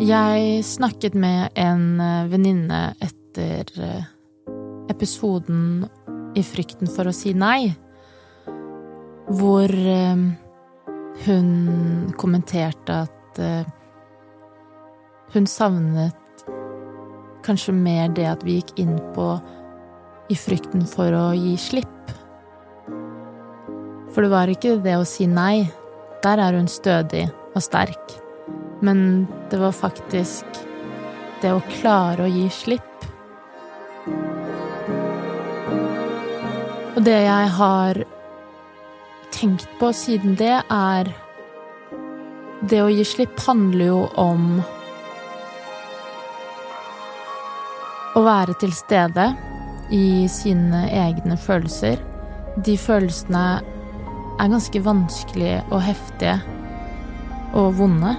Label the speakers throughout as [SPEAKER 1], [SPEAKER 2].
[SPEAKER 1] Jeg snakket med en eh, venninne etter eh, episoden I frykten for å si nei, hvor eh, hun kommenterte at hun savnet kanskje mer det at vi gikk inn på i frykten for å gi slipp. For det var ikke det å si nei. Der er hun stødig og sterk. Men det var faktisk det å klare å gi slipp. Og det jeg har tenkt på siden det, er Det å gi slipp handler jo om å være til stede i sine egne følelser. De følelsene er ganske vanskelige og heftige og vonde.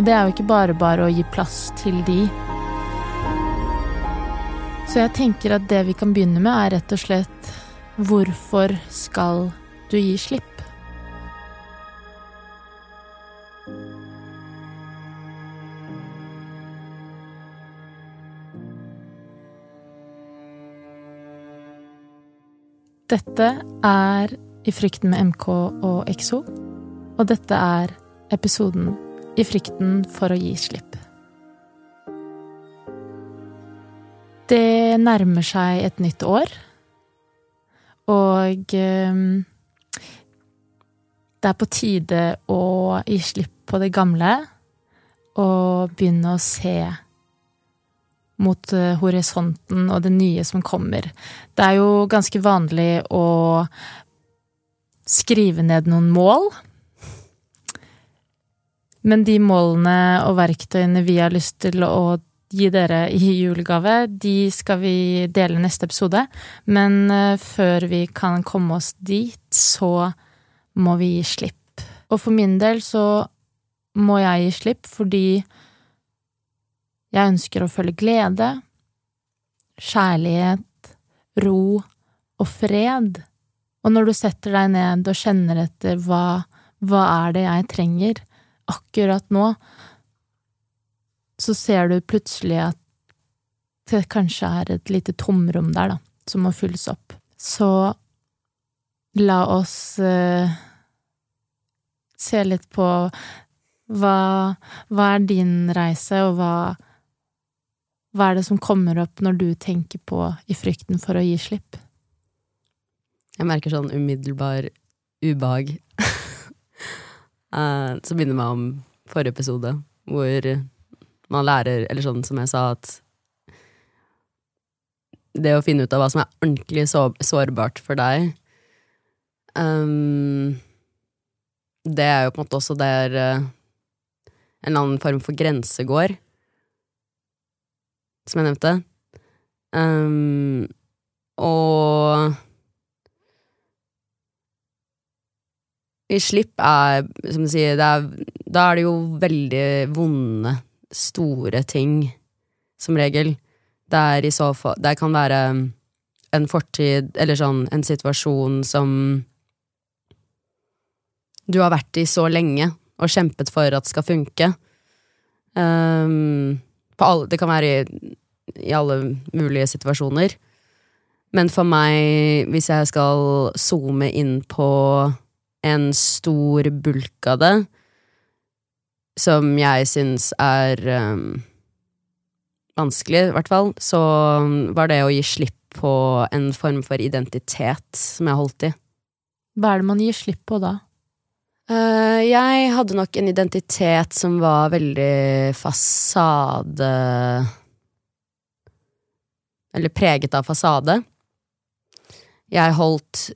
[SPEAKER 1] Og det er jo ikke bare bare å gi plass til de. Så jeg tenker at det vi kan begynne med, er rett og slett hvorfor skal du gi slipp? Dette er I frykten med MK og Exo, og dette er episoden i frykten for å gi slipp. Det nærmer seg et nytt år, og ehm, det er på tide å gi slipp på det gamle og begynne å se mot eh, horisonten og det nye som kommer. Det er jo ganske vanlig å skrive ned noen mål men de målene og verktøyene vi har lyst til å gi dere i julegave, de skal vi dele neste episode. Men eh, før vi kan komme oss dit, så må vi gi slipp. Og for min del så må jeg gi slipp fordi jeg ønsker å føle glede, kjærlighet, ro og fred. Og når du setter deg ned og kjenner etter hva, hva er det jeg trenger, akkurat nå, så ser du plutselig at det kanskje er et lite tomrom der, da, som må fylles opp. Så la oss uh, se litt på hva, hva er din reise, og hva, hva er det som kommer opp når du tenker på i frykten for å gi slipp?
[SPEAKER 2] Jeg merker sånn umiddelbar ubehag Uh, så begynner man om forrige episode, hvor man lærer, eller sånn som jeg sa, at det å finne ut av hva som er ordentlig så, sårbart for deg um, Det er jo på en måte også der uh, en annen form for grense går, som jeg nevnte. Um, og I slipp er, som du sier, er, da er det jo veldig vonde, store ting, som regel. Det er i så fall Det kan være en fortid, eller sånn, en situasjon som du har vært i så lenge og kjempet for at skal funke. Um, alle, det kan være i, i alle mulige situasjoner. Men for meg, hvis jeg skal zoome inn på en stor bulk av det, som jeg syns er um, vanskelig, i hvert fall, så var det å gi slipp på en form for identitet som jeg holdt i.
[SPEAKER 1] Hva er det man gir slipp på da?
[SPEAKER 2] Uh, jeg hadde nok en identitet som var veldig fasade Eller preget av fasade. Jeg holdt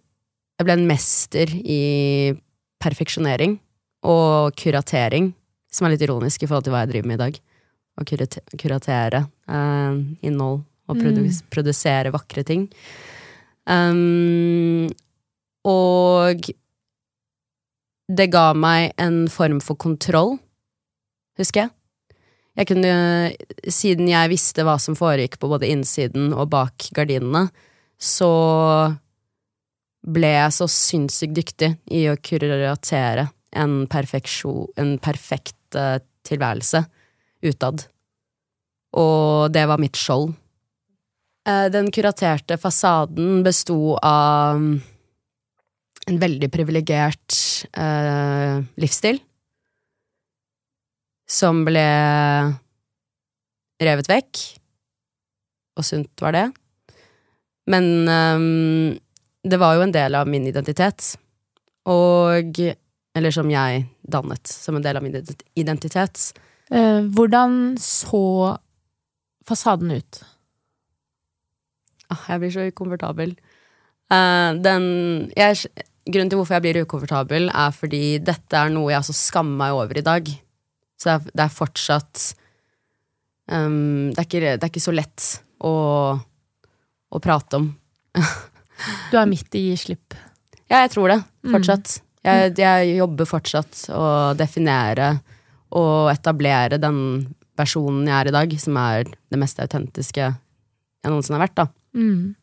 [SPEAKER 2] jeg ble en mester i perfeksjonering og kuratering, som er litt ironisk i forhold til hva jeg driver med i dag. Å kuratere uh, innhold og produ mm. produsere vakre ting. Um, og det ga meg en form for kontroll, husker jeg. Jeg kunne, siden jeg visste hva som foregikk på både innsiden og bak gardinene, så ble jeg så sinnssykt dyktig i å kuratere en, en perfekt uh, tilværelse utad. Og det var mitt skjold. Uh, Den kuraterte fasaden besto av en veldig privilegert uh, livsstil. Som ble revet vekk. Og sunt var det. Men ehm, det var jo en del av min identitet. Og Eller som jeg dannet som en del av min identitet.
[SPEAKER 1] Eh, hvordan så fasaden ut?
[SPEAKER 2] Ah, jeg blir så ukomfortabel. Eh, den jeg, Grunnen til hvorfor jeg blir ukomfortabel, er fordi dette er noe jeg altså skammer meg over i dag. Så det er, det er fortsatt um, det, er ikke, det er ikke så lett å, å prate om.
[SPEAKER 1] Du er midt i slipp.
[SPEAKER 2] Ja, jeg tror det. Fortsatt. Jeg, jeg jobber fortsatt å definere og etablere den versjonen jeg er i dag, som er det mest autentiske jeg noensinne har vært, da.
[SPEAKER 1] Mm.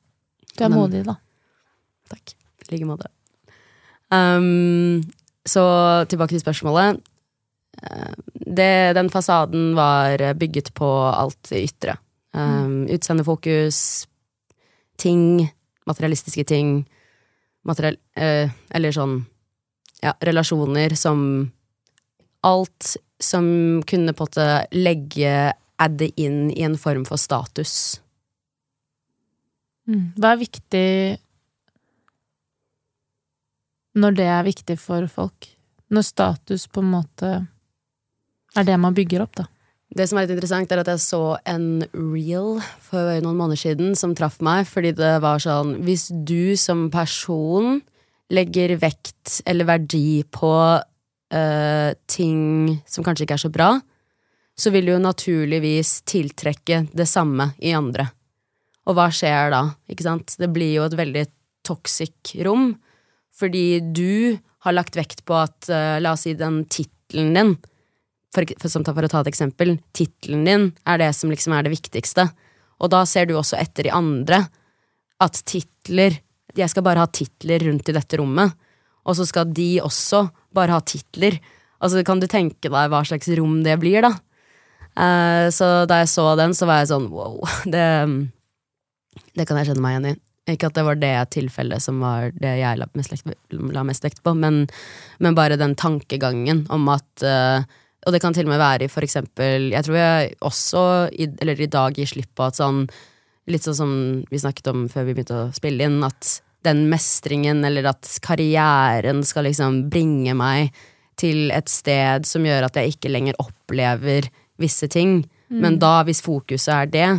[SPEAKER 1] Du er modig, da.
[SPEAKER 2] Takk. I like måte. Um, så tilbake til spørsmålet. Eh, Det, den fasaden var bygget på alt det ytre. Um, Utseendefokus, ting, materialistiske ting, materiell, eh, eller sånn ja, relasjoner som Alt som kunne på en måte legge adde inn i en form for status.
[SPEAKER 1] Mm. Hva er viktig når det er viktig for folk? Når status på en måte er det man bygger opp, da.
[SPEAKER 2] Det som er litt interessant, er at jeg så en reel for noen måneder siden som traff meg, fordi det var sånn Hvis du som person legger vekt eller verdi på uh, ting som kanskje ikke er så bra, så vil du jo naturligvis tiltrekke det samme i andre. Og hva skjer da? Ikke sant? Det blir jo et veldig toxic rom, fordi du har lagt vekt på at, uh, la oss si, den tittelen din for, for, å ta et eksempel, tittelen din er det som liksom er det viktigste. Og da ser du også etter i andre at titler Jeg skal bare ha titler rundt i dette rommet, og så skal de også bare ha titler. Altså, kan du tenke deg hva slags rom det blir, da? Uh, så da jeg så den, så var jeg sånn wow, det, det kan jeg kjenne meg igjen i. Ikke at det var det tilfellet som var det jeg la mest, lekt- la mest vekt på, men, men bare den tankegangen om at eh, Og det kan til og med være i for eksempel Jeg tror jeg også, i, eller i dag, gir slipp på at sånn Litt sånn som vi snakket om før vi begynte å spille inn, at den mestringen, eller at karrieren skal liksom bringe meg til et sted som gjør at jeg ikke lenger opplever visse ting. Men da, hvis fokuset er det,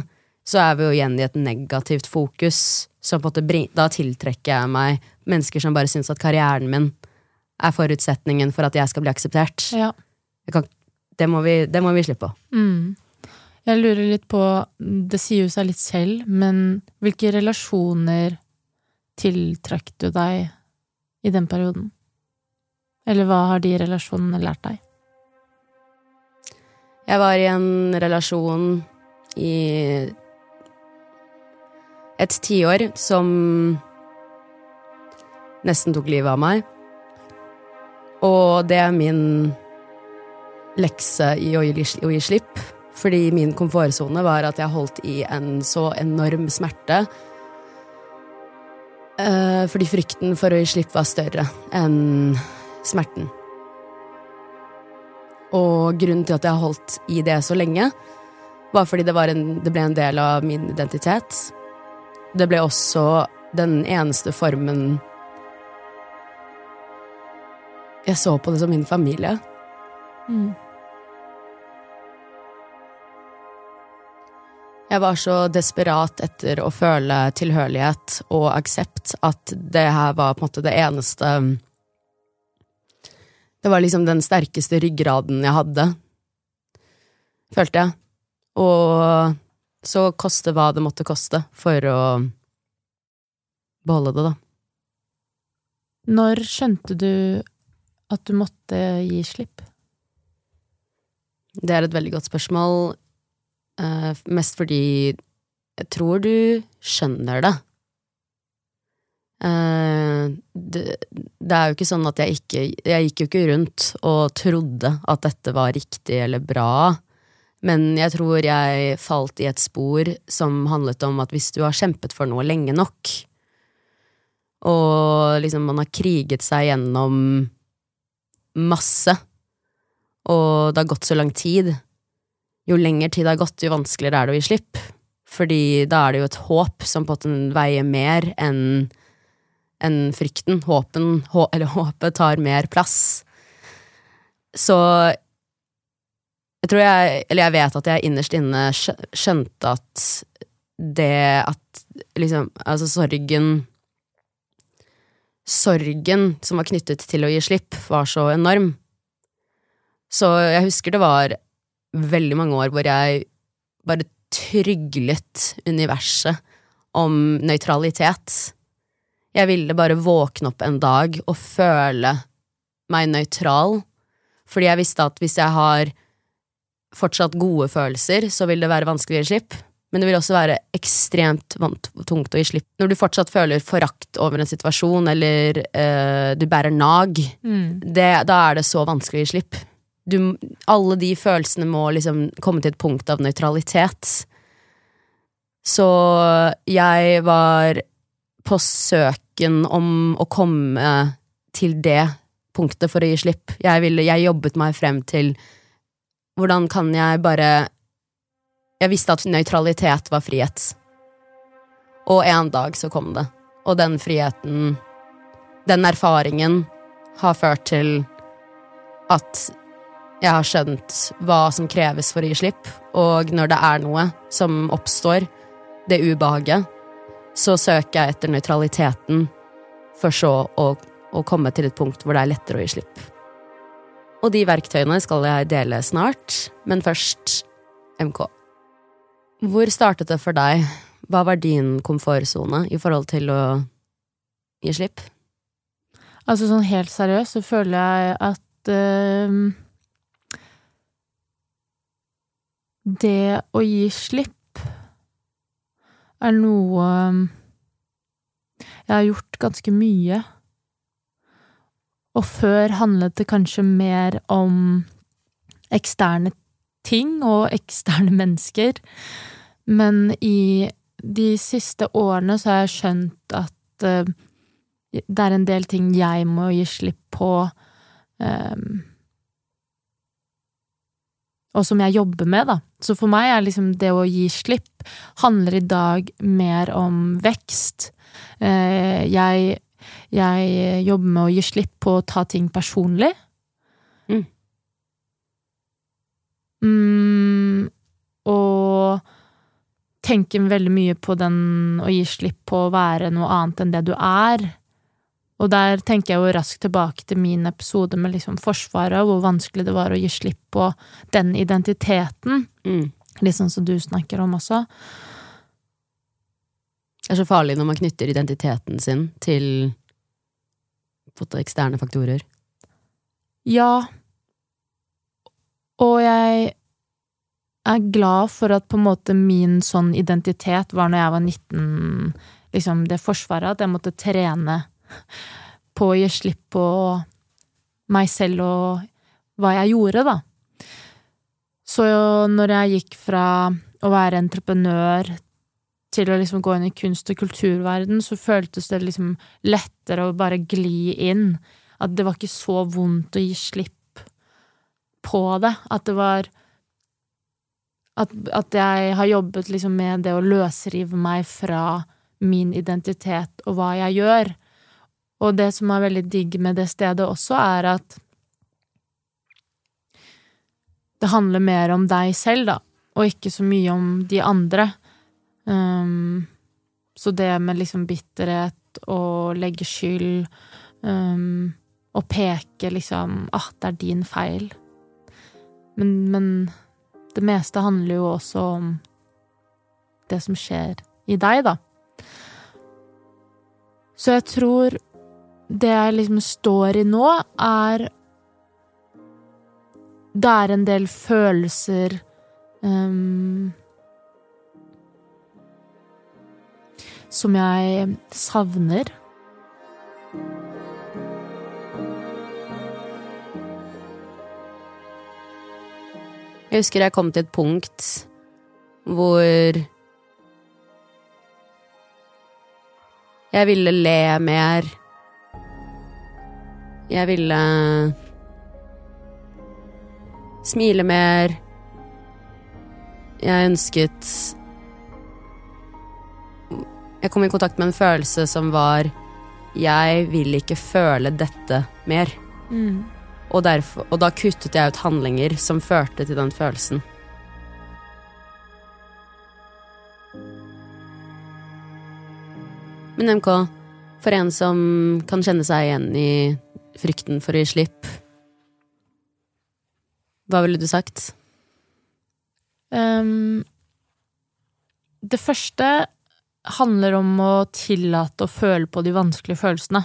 [SPEAKER 2] så er vi jo igjen i et negativt fokus. Så på en måte, da tiltrekker jeg meg mennesker som bare syns at karrieren min er forutsetningen for at jeg skal bli akseptert.
[SPEAKER 1] Ja.
[SPEAKER 2] Kan, det, må vi, det må vi slippe på.
[SPEAKER 1] Mm. Jeg lurer litt på Det sier jo seg litt selv, men hvilke relasjoner tiltrakk du deg i den perioden? Eller hva har de relasjonene lært deg?
[SPEAKER 2] Jeg var i en relasjon i et tiår som nesten tok livet av meg. Og det er min lekse i å gi, å gi slipp, fordi min komfortsone var at jeg holdt i en så enorm smerte. Eh, fordi frykten for å gi slipp var større enn smerten. Og grunnen til at jeg holdt i det så lenge, var fordi det, var en, det ble en del av min identitet. Det ble også den eneste formen Jeg så på det som min familie.
[SPEAKER 1] Mm.
[SPEAKER 2] Jeg var så desperat etter å føle tilhørighet og aksept at det her var på en måte det eneste Det var liksom den sterkeste ryggraden jeg hadde, følte jeg. Og så koste hva det måtte koste for å beholde det, da.
[SPEAKER 1] Når skjønte du at du måtte gi slipp?
[SPEAKER 2] Det er et veldig godt spørsmål. Eh, mest fordi jeg tror du skjønner det. Uh. Det det er jo ikke sånn at jeg ikke Jeg gikk jo ikke rundt og trodde at dette var riktig eller bra. Men jeg tror jeg falt i et spor som handlet om at hvis du har kjempet for noe lenge nok, og liksom man har kriget seg gjennom masse, og det har gått så lang tid, jo lenger tid det har gått, jo vanskeligere er det å gi slipp. Fordi da er det jo et håp som på en veier mer enn en frykten. Håpen, hå, eller håpet tar mer plass. Så jeg tror jeg Eller jeg vet at jeg innerst inne skjønte at det at liksom Altså sorgen Sorgen som var knyttet til å gi slipp, var så enorm. Så jeg husker det var veldig mange år hvor jeg bare tryglet universet om nøytralitet. Jeg ville bare våkne opp en dag og føle meg nøytral, fordi jeg visste at hvis jeg har fortsatt gode følelser, så vil det være vanskelig å gi slipp. Men det vil også være ekstremt tungt å gi slipp. Når du fortsatt føler forakt over en situasjon, eller uh, du bærer nag, mm. det, da er det så vanskelig å gi slipp. Du, alle de følelsene må liksom komme til et punkt av nøytralitet. Så jeg var på søken om å komme til det punktet for å gi slipp. Jeg, ville, jeg jobbet meg frem til hvordan kan jeg bare Jeg visste at nøytralitet var frihet. Og en dag så kom det. Og den friheten, den erfaringen, har ført til at jeg har skjønt hva som kreves for å gi slipp, og når det er noe som oppstår, det ubehaget, så søker jeg etter nøytraliteten, for så å, å, komme til et punkt hvor det er lettere å gi slipp. Og de verktøyene skal jeg dele snart, men først MK. Hvor startet det for deg? Hva var din komfortsone i forhold til å gi slipp?
[SPEAKER 1] Altså sånn helt seriøst så føler jeg at uh, Det å gi slipp er noe um, jeg har gjort ganske mye. Og før handlet det kanskje mer om eksterne ting og eksterne mennesker. Men i de siste årene så har jeg skjønt at uh, det er en del ting jeg må gi slipp på. Um, og som jeg jobber med, da. Så for meg er liksom det å gi slipp handler i dag mer om vekst. Eh, jeg, jeg jobber med å gi slipp på å ta ting personlig. Mm. Mm, og tenker veldig mye på den å gi slipp på å være noe annet enn det du er. Og der tenker jeg jo raskt tilbake til min episode med liksom Forsvaret, og hvor vanskelig det var å gi slipp på den identiteten. Mm. Litt sånn som du snakker om også.
[SPEAKER 2] Det er så farlig når man knytter identiteten sin til eksterne faktorer.
[SPEAKER 1] Ja. Og jeg er glad for at på en måte min sånn identitet var når jeg var 19, liksom det forsvaret, at jeg måtte trene på å gi slipp på meg selv og hva jeg gjorde, da. Så når jeg gikk fra å være entreprenør til å liksom gå inn i kunst- og kulturverden, så føltes det liksom lettere å bare gli inn. At det var ikke så vondt å gi slipp på det. At det var At, at jeg har jobbet liksom med det å løsrive meg fra min identitet og hva jeg gjør. Og det som er veldig digg med det stedet også, er at det handler mer om deg selv, da, og ikke så mye om de andre. Um, så det med liksom bitterhet og legge skyld um, og peke liksom ah, det er din feil. Men, men det meste handler jo også om det som skjer i deg, da. Så jeg tror det jeg liksom står i nå, er Det er en del følelser um, Som jeg savner.
[SPEAKER 2] Jeg husker jeg kom til et punkt hvor jeg ville le mer. Jeg ville smile mer. Jeg ønsket Jeg kom i kontakt med en følelse som var Jeg vil ikke føle dette mer.
[SPEAKER 1] Mm.
[SPEAKER 2] Og, derfor, og da kuttet jeg ut handlinger som førte til den følelsen. Men MK, for en som kan kjenne seg igjen i frykten for å gi slipp, hva ville du sagt?
[SPEAKER 1] Um, det første handler om å tillate å føle på de vanskelige følelsene.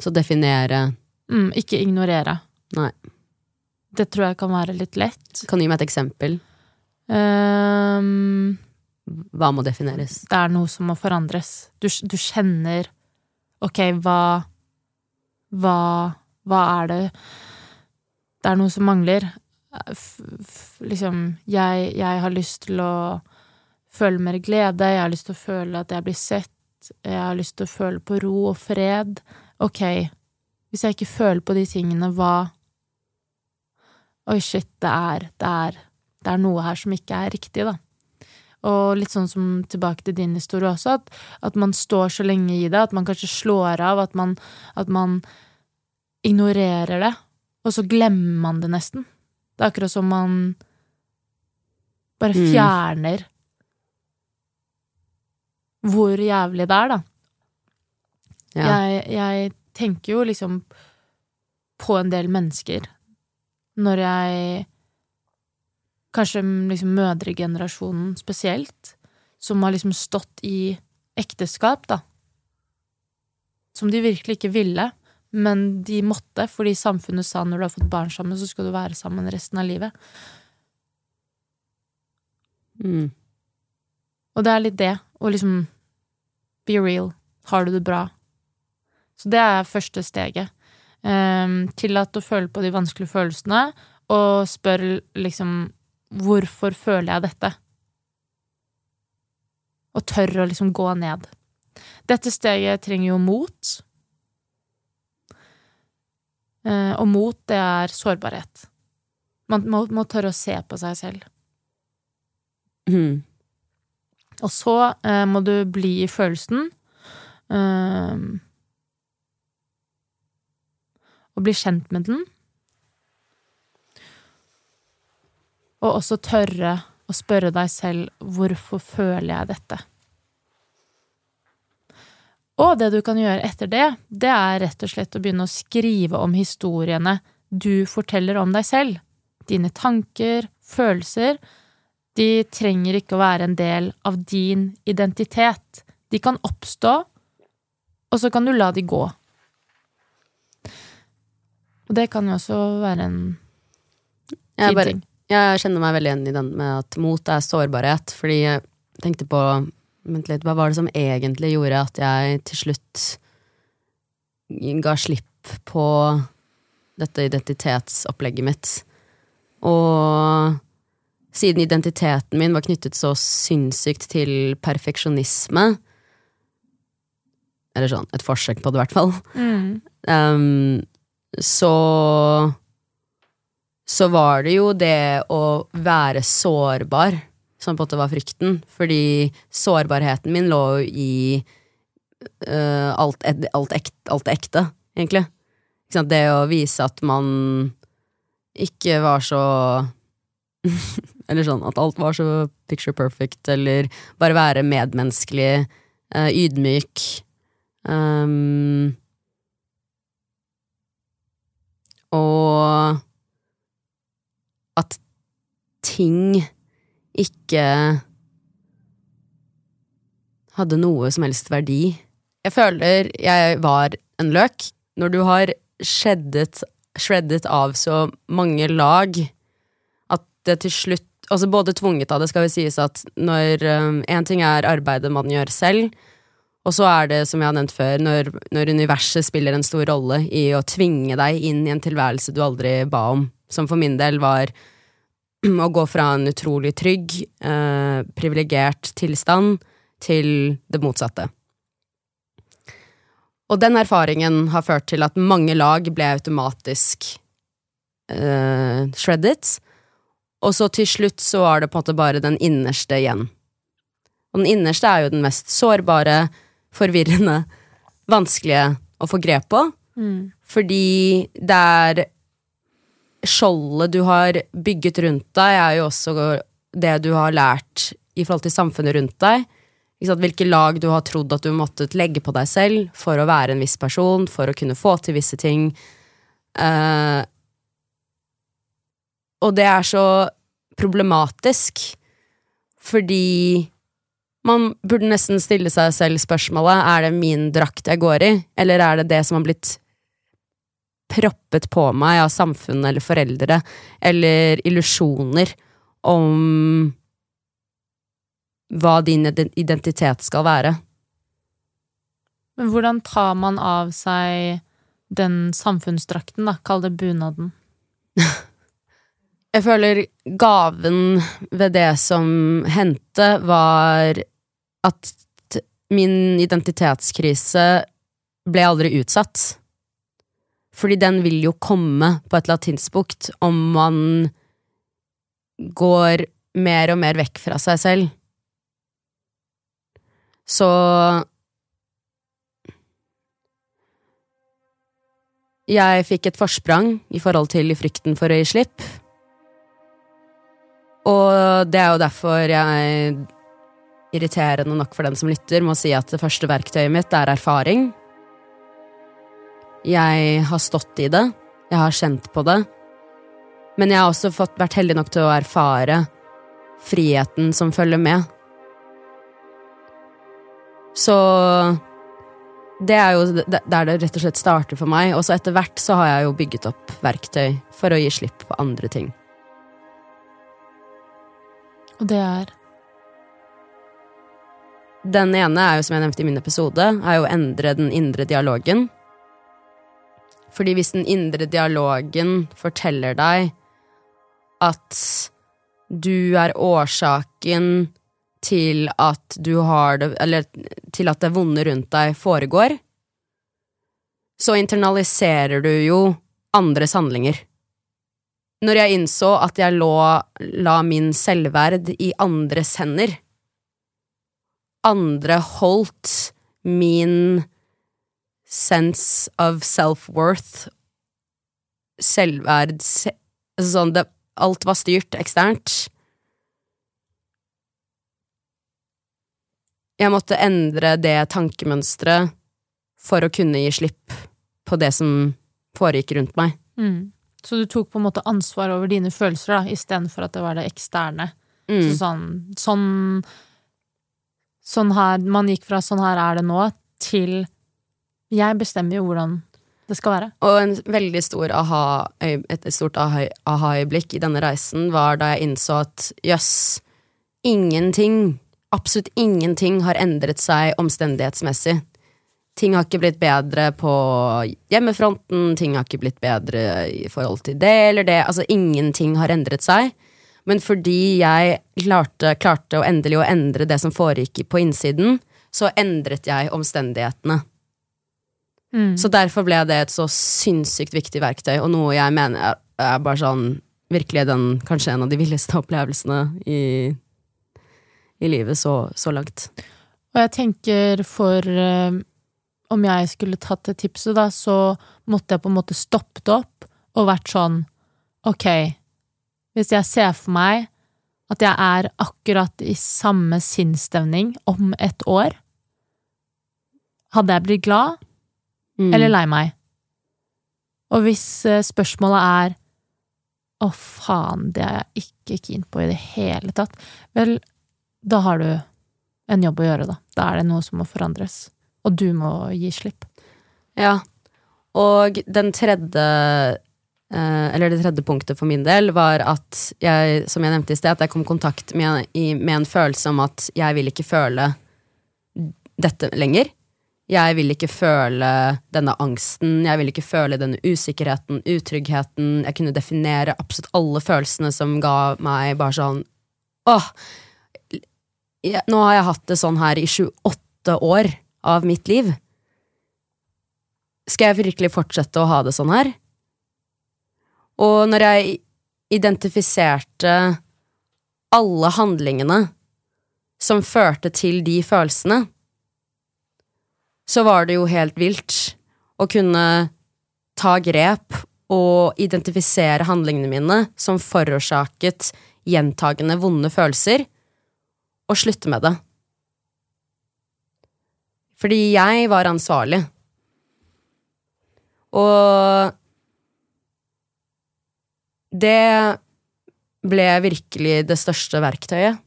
[SPEAKER 2] Så definere
[SPEAKER 1] Mm, ikke ignorere.
[SPEAKER 2] Nei.
[SPEAKER 1] Det tror jeg kan være litt lett.
[SPEAKER 2] Kan du gi meg et eksempel?
[SPEAKER 1] Um,
[SPEAKER 2] Hva må defineres?
[SPEAKER 1] det er noe som må forandres. Du, du kjenner Ok, hva Hva Hva er det Det er noe som mangler. F, f, liksom jeg, jeg har lyst til å føle mer glede, jeg har lyst til å føle at jeg blir sett, jeg har lyst til å føle på ro og fred. Ok, hvis jeg ikke føler på de tingene, hva Oi, shit, det er, det er Det er noe her som ikke er riktig, da. Og litt sånn som tilbake til din historie også, at, at man står så lenge i det, at man kanskje slår av, at man, at man ignorerer det, og så glemmer man det nesten. Det er akkurat som man bare
[SPEAKER 2] Mm.
[SPEAKER 1] fjerner hvor jævlig det er, da.
[SPEAKER 2] Ja.
[SPEAKER 1] Jeg, jeg tenker jo liksom på en del mennesker når jeg Kanskje liksom mødregenerasjonen spesielt, som har liksom stått i ekteskap, da. Som de virkelig ikke ville, men de måtte, fordi samfunnet sa når du har fått barn sammen, så skal du være sammen resten av livet.
[SPEAKER 2] Mm.
[SPEAKER 1] Og det er litt det, å liksom be real. Har du det bra? Så det er første steget. Um, Tillat å føle på de vanskelige følelsene, og spør liksom hvorfor føler jeg dette? Og tør å liksom gå ned. Dette steget trenger jo mot. Eh, og mot, det er sårbarhet. Man må, må tørre å se på seg selv.
[SPEAKER 2] Mm.
[SPEAKER 1] Og så eh, må du bli i følelsen. eh, og bli kjent med den. Og også tørre å spørre deg selv hvorfor føler jeg dette? Og det du kan gjøre etter det, det er rett og slett å begynne å skrive om historiene du forteller om deg selv. Dine tanker, følelser. De trenger ikke å være en del av din identitet. De kan oppstå, og så kan du la de gå. Og det kan jo også være en fin ting.
[SPEAKER 2] Jeg kjenner meg veldig igjen i den med at mot er sårbarhet, fordi jeg tenkte på Vent litt, hva var det som egentlig gjorde at jeg til slutt ga slipp på dette identitetsopplegget mitt? Og siden identiteten min var knyttet så sinnssykt til perfeksjonisme Eller sånn, et forsøk på det, i hvert fall.
[SPEAKER 1] Mm.
[SPEAKER 2] Um, så Så var det jo det å være sårbar som på en måte var frykten. Fordi sårbarheten min lå i uh, alt, alt, ekte, alt ekte, egentlig. Det å vise at man ikke var så Eller sånn at alt var så picture perfect, eller bare være medmenneskelig, uh, ydmyk. Um, og at ting ikke hadde noe som helst verdi. Jeg føler jeg var en løk. Når du har shreddet, shreddet av så mange lag at det til slutt Altså både tvunget av det, skal vi sies at når Én ting er arbeidet man gjør selv, og så er det, som jeg har nevnt før, når, når universet spiller en stor rolle i å tvinge deg inn i en tilværelse du aldri ba om, som for min del var å gå fra en utrolig trygg, eh, privilegert tilstand til det motsatte. Og den erfaringen har ført til at mange lag ble automatisk eh, shredded, og så til slutt så var det på en måte bare den innerste igjen. Og den innerste er jo den mest sårbare, forvirrende, vanskelige å få grep på.
[SPEAKER 1] Mm.
[SPEAKER 2] Fordi det er Skjoldet du har bygget rundt deg, er jo også det du har lært i forhold til samfunnet rundt deg. Hvilke lag du har trodd at du måttet legge på deg selv for å være en viss person, for å kunne få til visse ting. Eh, og det er så problematisk, fordi man burde nesten stille seg selv spørsmålet er det min drakt jeg går i, eller er det det som har blitt proppet på meg av samfunnet eller foreldre, eller illusjoner om hva din identitet skal være.
[SPEAKER 1] Men hvordan tar man av seg den samfunnsdrakten, da? Kall det bunaden.
[SPEAKER 2] Jeg føler gaven ved det som hendte, var at min identitetskrise ble aldri utsatt. Fordi den vil jo komme på et eller annet om man går mer og mer vekk fra seg selv. Så Jeg fikk et forsprang i forhold til frykten for å gi slipp. Og det er jo derfor jeg, irriterende nok for den som lytter, må si at det første verktøyet mitt er erfaring. Jeg har stått i det, jeg har kjent på det, men jeg har også fått, vært heldig nok til å erfare friheten som følger med. Så det er jo der det rett og slett starter for meg, og så etter hvert så har jeg jo bygget opp verktøy for å gi slipp på andre ting.
[SPEAKER 1] Og det er
[SPEAKER 2] Den ene er jo, som jeg nevnte i min episode, er jo å endre den indre dialogen. Fordi hvis den indre dialogen forteller deg at du er årsaken til at du har det Eller til at det vonde rundt deg foregår, så internaliserer du jo andres handlinger. Når jeg innså at jeg lå, la min selvverd i andres hender Andre holdt min sense of self-worth, selvverd se, altså sånn det, Alt var styrt eksternt. Jeg måtte endre det tankemønsteret for å kunne gi slipp på det som foregikk rundt meg.
[SPEAKER 1] mm. Så du tok på en måte ansvar over dine følelser, da, istedenfor at det var det eksterne.
[SPEAKER 2] Mm.
[SPEAKER 1] Så sånn, sånn Sånn her Man gikk fra 'sånn her er det nå' til 'jeg bestemmer jo hvordan det skal være'.
[SPEAKER 2] Og en veldig stor aha, et stort aha- aha-øyeblikk i denne reisen var da jeg innså at jøss, ingenting, absolutt ingenting har endret seg omstendighetsmessig. Ting har ikke blitt bedre på hjemmefronten, ting har ikke blitt bedre i forhold til det eller det. Altså, ingenting har endret seg. Men fordi jeg klarte, klarte å endelig å endre det som foregikk på innsiden, så endret jeg omstendighetene.
[SPEAKER 1] Mm.
[SPEAKER 2] Så derfor ble det et så sinnssykt viktig verktøy, og noe jeg mener er, bare sånn Virkelig den, kanskje en av de villeste opplevelsene i, i livet så, så langt.
[SPEAKER 1] Og jeg tenker for um, Om jeg skulle tatt det tipset, da, så måtte jeg på en måte stoppet opp og vært sånn Ok, hvis jeg ser for meg at jeg er akkurat i samme sinnsstemning om et år, hadde jeg blitt glad
[SPEAKER 2] Mm.
[SPEAKER 1] eller lei meg? Og hvis eh, spørsmålet er å faen, det er jeg ikke keen på i det hele tatt, vel, da har du en jobb å gjøre, da. Da er det noe som må forandres. Og du må gi slipp.
[SPEAKER 2] Ja. Og den tredje eh, Eller det tredje punktet for min del var at jeg, som jeg nevnte i sted, at jeg kom i kontakt med, med en følelse om at jeg vil ikke føle dette lenger. Jeg vil ikke føle denne angsten, jeg vil ikke føle denne usikkerheten, utryggheten. Jeg kunne definere absolutt alle følelsene som ga meg bare sånn Åh! Nå har jeg hatt det sånn her i 28 år av mitt liv. Skal jeg virkelig fortsette å ha det sånn her? Og når jeg identifiserte alle handlingene som førte til de følelsene, så var det jo helt vilt å kunne ta grep og identifisere handlingene mine som forårsaket gjentagende vonde følelser, og slutte med det. Fordi jeg var ansvarlig. Og det ble virkelig det største verktøyet.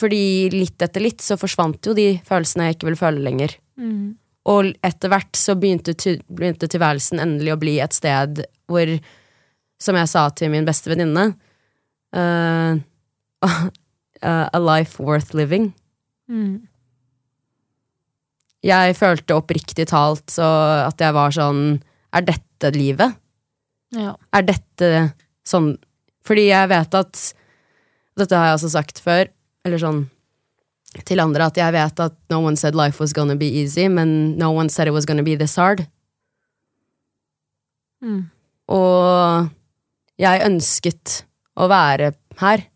[SPEAKER 2] Fordi litt etter litt så forsvant jo de følelsene jeg ikke ville føle lenger.
[SPEAKER 1] Mm.
[SPEAKER 2] Og etter hvert så begynte, begynte tilværelsen endelig å bli et sted hvor, som jeg sa til min beste venninne eh, A life worth living.
[SPEAKER 1] Mm.
[SPEAKER 2] Jeg følte oppriktig talt så at jeg var sånn Er dette livet?
[SPEAKER 1] Ja.
[SPEAKER 2] Er dette sånn Fordi jeg vet at Dette har jeg også sagt før, eller sånn til andre, at jeg vet at no one said life was gonna be easy, men no one said it was gonna be this hard.
[SPEAKER 1] Mm.
[SPEAKER 2] Og jeg ønsket å være her,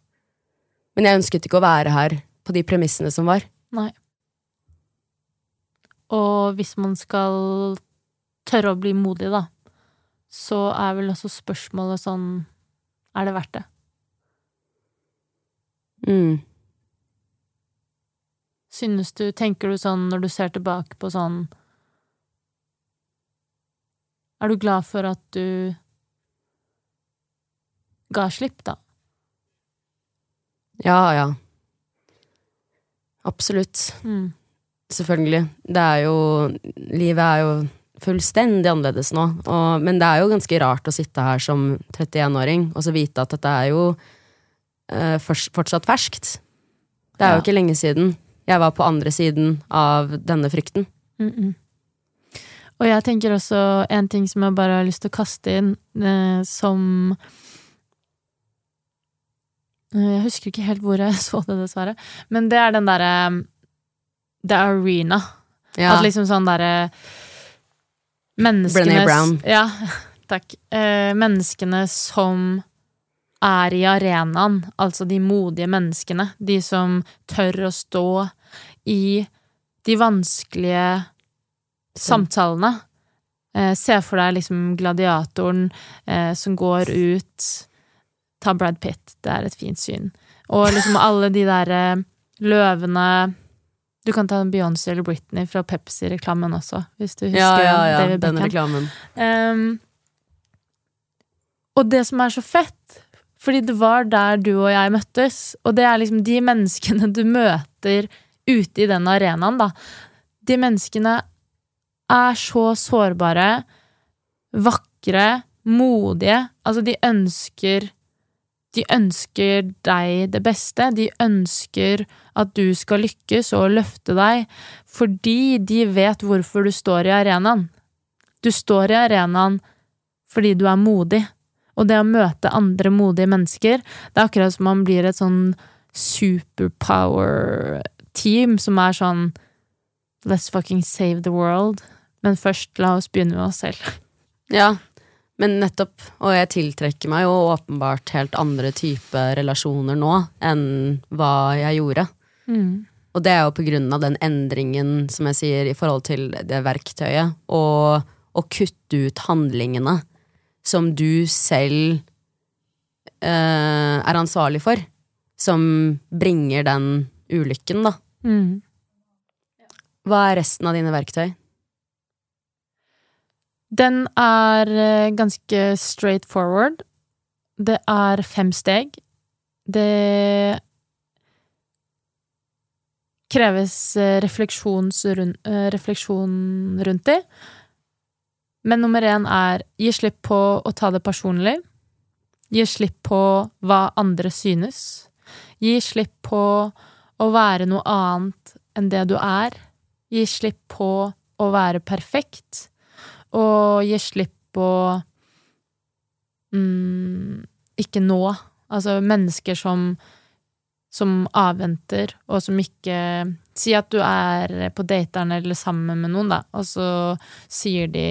[SPEAKER 2] men jeg ønsket ikke å være her på de premissene som var.
[SPEAKER 1] Nei. Og hvis man skal tørre å bli modig, da, så er vel også spørsmålet sånn Er det verdt det?
[SPEAKER 2] Mm.
[SPEAKER 1] Synes du Tenker du sånn når du ser tilbake på sånn Er du glad for at du ga slipp, da?
[SPEAKER 2] Ja, ja. Absolutt.
[SPEAKER 1] Mm.
[SPEAKER 2] Selvfølgelig. Det er jo Livet er jo fullstendig annerledes nå. Og, men det er jo ganske rart å sitte her som 31-åring og så vite at dette er jo eh, fortsatt ferskt. Det er
[SPEAKER 1] Ja.
[SPEAKER 2] jo ikke lenge siden jeg var på andre siden av denne frykten.
[SPEAKER 1] Mm -mm. Og jeg tenker også en ting som jeg bare har lyst til å kaste inn, eh, som Eh, Jeg husker ikke helt hvor jeg så det, dessverre. Men det er den derre The Arena.
[SPEAKER 2] Ja,
[SPEAKER 1] At liksom sånn derre Menneskenes
[SPEAKER 2] Brené Brown.
[SPEAKER 1] Ja, takk. Eh, menneskene som er i arenaen, altså de modige menneskene. De som tør å stå i de vanskelige samtalene. Eh, se for deg liksom gladiatoren eh, som går ut Ta Brad Pitt, det er et fint syn. Og liksom alle de derre løvene Du kan ta Beyoncé eller Britney fra Pepsi-reklamen også, hvis du husker
[SPEAKER 2] ja, ja, ja,
[SPEAKER 1] David Beckham.
[SPEAKER 2] reklamen.
[SPEAKER 1] Ehm, og det som er så fett, fordi det var der du og jeg møttes, og det er liksom de menneskene du møter ute i den arenaen, da. De menneskene er så sårbare, vakre, modige. Altså, de ønsker De ønsker deg det beste. De ønsker at du skal lykkes og løfte deg, fordi de vet hvorfor du står i arenaen. Du står i arenaen fordi du er modig. Og det å møte andre modige mennesker, det er akkurat som man blir et sånn superpower-team som er sånn Let's fucking save the world. Men først, la oss begynne med oss selv.
[SPEAKER 2] Ja, men nettopp. Og jeg tiltrekker meg jo åpenbart helt andre type relasjoner nå enn hva jeg gjorde. Og det er jo på grunn av den endringen, som jeg sier, i forhold til det verktøyet. Og å kutte ut handlingene som du selv eh, er ansvarlig for. Som bringer den ulykken, da.
[SPEAKER 1] Mm.
[SPEAKER 2] Hva er resten av dine verktøy?
[SPEAKER 1] Den er eh, ganske straight forward. Det er fem steg. Det kreves eh, eh, refleksjon rundt det. Men nummer én er gi slipp på å ta det personlig. Gi slipp på hva andre synes. Gi slipp på å være noe annet enn det du er. Gi slipp på å være perfekt, og gi slipp på mm, ikke nå. Altså mennesker som, som avventer, og som ikke Si at du er på dateren eller sammen med noen, da, og så sier de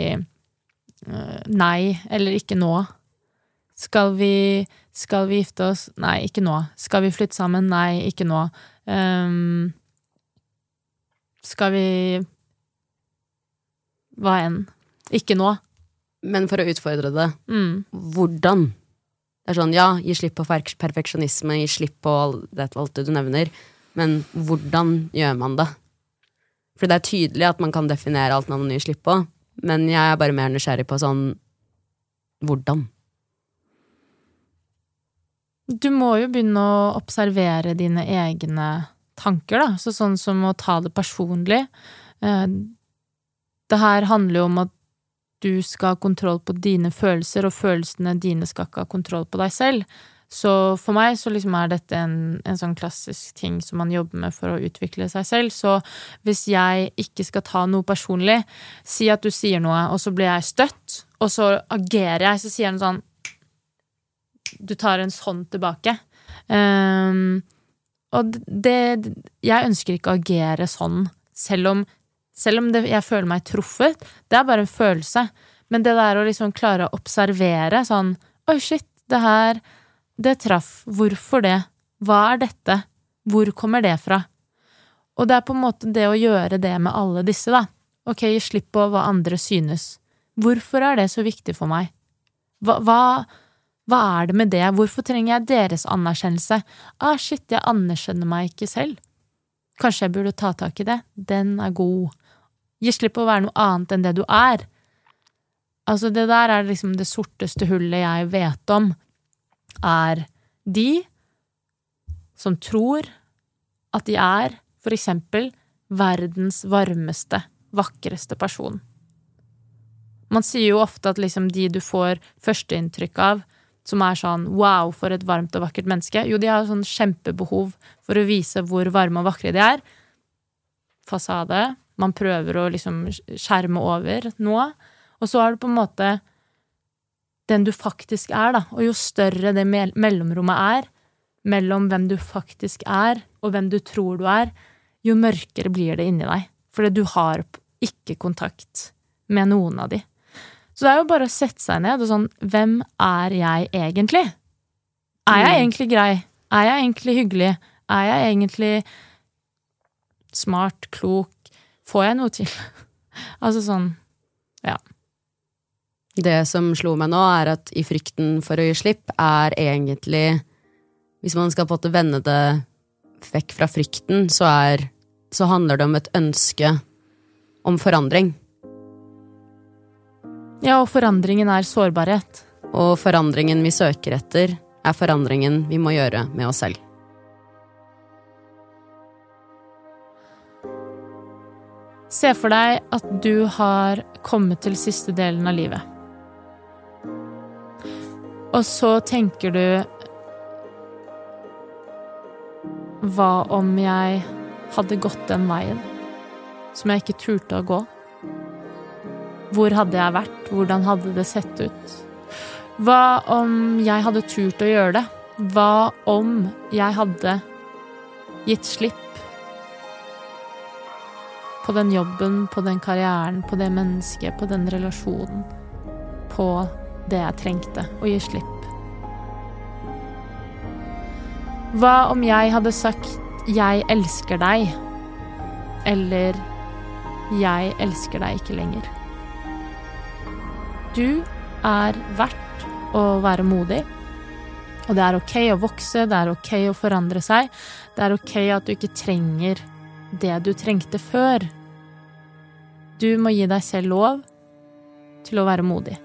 [SPEAKER 1] nei eller ikke nå. Skal vi, skal vi gifte oss? Nei, ikke nå. Skal vi flytte sammen? Nei, ikke nå. Um, skal vi Hva enn. Ikke nå.
[SPEAKER 2] Men for å utfordre det,
[SPEAKER 1] Mm.
[SPEAKER 2] hvordan? Det er sånn, ja, gi slipp på perfeksjonisme, gi slipp på det, alt det du nevner, men hvordan gjør man det? For det er tydelig at man kan definere alt man gir slipp på, men jeg er bare mer nysgjerrig på sånn hvordan?
[SPEAKER 1] Du må jo begynne å observere dine egne tanker, da. Så sånn som å ta det personlig. Eh, Det her handler jo om at du skal ha kontroll på dine følelser, og følelsene dine skal ikke ha kontroll på deg selv. Så for meg så liksom er dette en, en sånn klassisk ting som man jobber med for å utvikle seg selv. Så hvis jeg ikke skal ta noe personlig, si at du sier noe, og så blir jeg støtt, og så agerer jeg, så sier jeg noe sånn du tar en sånn tilbake. Um, og det Jeg ønsker ikke å agere sånn, selv om, selv om det, jeg føler meg truffet. Det er bare en følelse. Men det der å liksom klare å observere sånn Oi, shit, det her Det traff. Hvorfor det? Hva er dette? Hvor kommer det fra? Og det er på en måte det å gjøre det med alle disse, da. Ok, gi slipp på hva andre synes. Hvorfor er det så viktig for meg? Hva, hva hva er det med det, hvorfor trenger jeg deres anerkjennelse? Ah, shit, jeg anerkjenner meg ikke selv. Kanskje jeg burde ta tak i det? Den er god. Gi slipp på å være noe annet enn det du er. Altså, det der er liksom det sorteste hullet jeg vet om, er de som tror at de er, for eksempel, verdens varmeste, vakreste person. Man sier jo ofte at liksom de du får førsteinntrykk av, som er sånn wow, for et varmt og vakkert menneske. Jo, de har sånn kjempebehov for å vise hvor varme og vakre de er. Fasade. Man prøver å liksom skjerme over noe. Og så er det på en måte den du faktisk er, da. Og jo større det mellomrommet er mellom hvem du faktisk er, og hvem du tror du er, jo mørkere blir det inni deg. Fordi du har ikke kontakt med noen av de. Så det er jo bare å sette seg ned og sånn Hvem er jeg egentlig? Er jeg egentlig grei? Er jeg egentlig hyggelig? Er jeg egentlig smart, klok? Får jeg noe til? altså sånn Ja.
[SPEAKER 2] Det som slo meg nå, er at i frykten for å gi slipp, er egentlig Hvis man skal på en måte vende det vekk fra frykten, så er Så handler det om et ønske om forandring.
[SPEAKER 1] Ja, og forandringen er sårbarhet.
[SPEAKER 2] Og forandringen vi søker etter, er forandringen vi må gjøre med oss selv.
[SPEAKER 1] Se for deg at du har kommet til siste delen av livet. Og så tenker du Hva om jeg hadde gått den veien som jeg ikke turte å gå? Hvor hadde jeg vært? Hvordan hadde det sett ut? Hva om jeg hadde turt å gjøre det? Hva om jeg hadde gitt slipp på den jobben, på den karrieren, på det mennesket, på den relasjonen, på det jeg trengte å gi slipp? Hva om jeg hadde sagt 'jeg elsker deg', eller 'jeg elsker deg ikke lenger'? Du er verdt å være modig. Og det er ok å vokse, det er ok å forandre seg. Det er ok at du ikke trenger det du trengte før. Du må gi deg selv lov til å være modig.